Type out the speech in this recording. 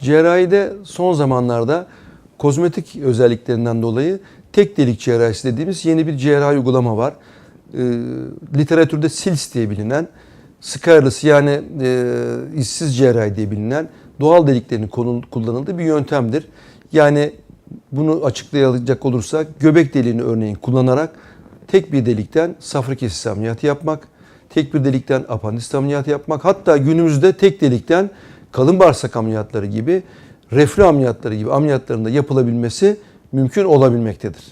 Cerrahide son zamanlarda kozmetik özelliklerinden dolayı tek delik cerrahisi dediğimiz yeni bir cerrahi uygulama var. Ee, literatürde SILS diye bilinen, scarless yani e, işsiz cerrahi diye bilinen doğal deliklerin kullanıldığı bir yöntemdir. Yani bunu açıklayacak olursak göbek deliğini örneğin kullanarak tek bir delikten safra kesesi ameliyatı yapmak, tek bir delikten apandist ameliyatı yapmak, hatta günümüzde tek delikten kalın bağırsak ameliyatları gibi, reflü ameliyatları gibi ameliyatların da yapılabilmesi mümkün olabilmektedir.